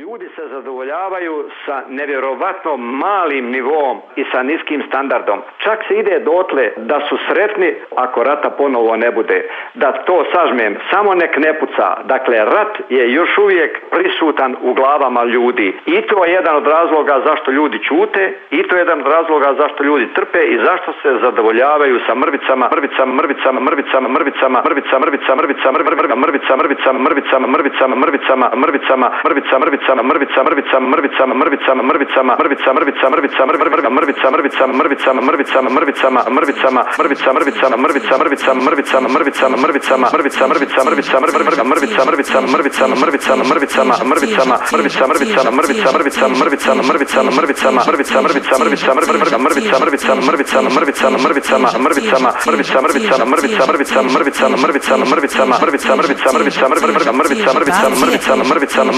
Ljudi se zadovoljavaju sa nevjerovatno malim nivom i sa niskim standardom. Čak se ide dotle da su sretni ako rata ponovo ne bude. Da to sažmem, samo nek ne puca. Dakle, rat je još uvijek prisutan u glavama ljudi. I to je jedan od razloga zašto ljudi čute, i to je jedan od razloga zašto ljudi trpe i zašto se zadovoljavaju sa mrvicama, mrvicama, mrvicama, mrvicama, mrvicama, mrvicama, mrvicama, mrvicama, mrvicama, mrvicama, mrvicama, mrvicama, mrvicama, mrvicama, mrvicama, mrvicama, mrvica mrvica, mrvicama, mrvica, mrvica, mrvica mrvicama, mrvicama, mrvica, mrvica, mrvica, mrvica, mrvica, mrvica, mrvica mrvica mrvica mrvica mrvica, mrvicama, mrvica, mrvica, mrvica mrvicama, mrvicama, mrvica, mrvica, mrvica, mrvica, mrvica, mrvica, mrvica mrvica mrvica mrvicama, mrvica, mrvica, mrvica, mrvica, mrvica mrvicama, mrvicama, mrvica, mrvica, mrvica, mrvica, mrvica, mrvica, mrvica mrvica mrvica mrvicama, mrvica, mrvica, mrvica, mrvica, mrvica mrvica mrvicama, mrvicama, mrvica, mrvica, mrvica, mrvica, mrvica, mrvica, mrvica, mrvica, mrvica, mrvica, mrvica, mrvica, mrvica,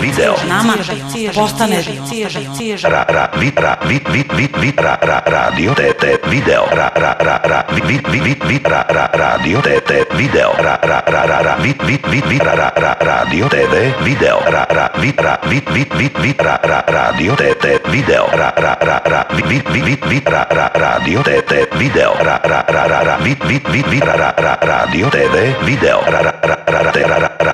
video nama postane ra ra vi ra vi vi vi vi ra ra radio te te video ra ra ra ra vi vi vi vi ra ra radio te te video ra ra ra ra ra vi vi vi vi ra ra ra radio tv video ra ra vi ra vi vi vi vi ra ra radio te te video ra ra ra ra vi vi vi vi ra ra radio te te video ra ra ra ra vi vi vi vi ra ra ra radio tv video ra ra ra ra ra ra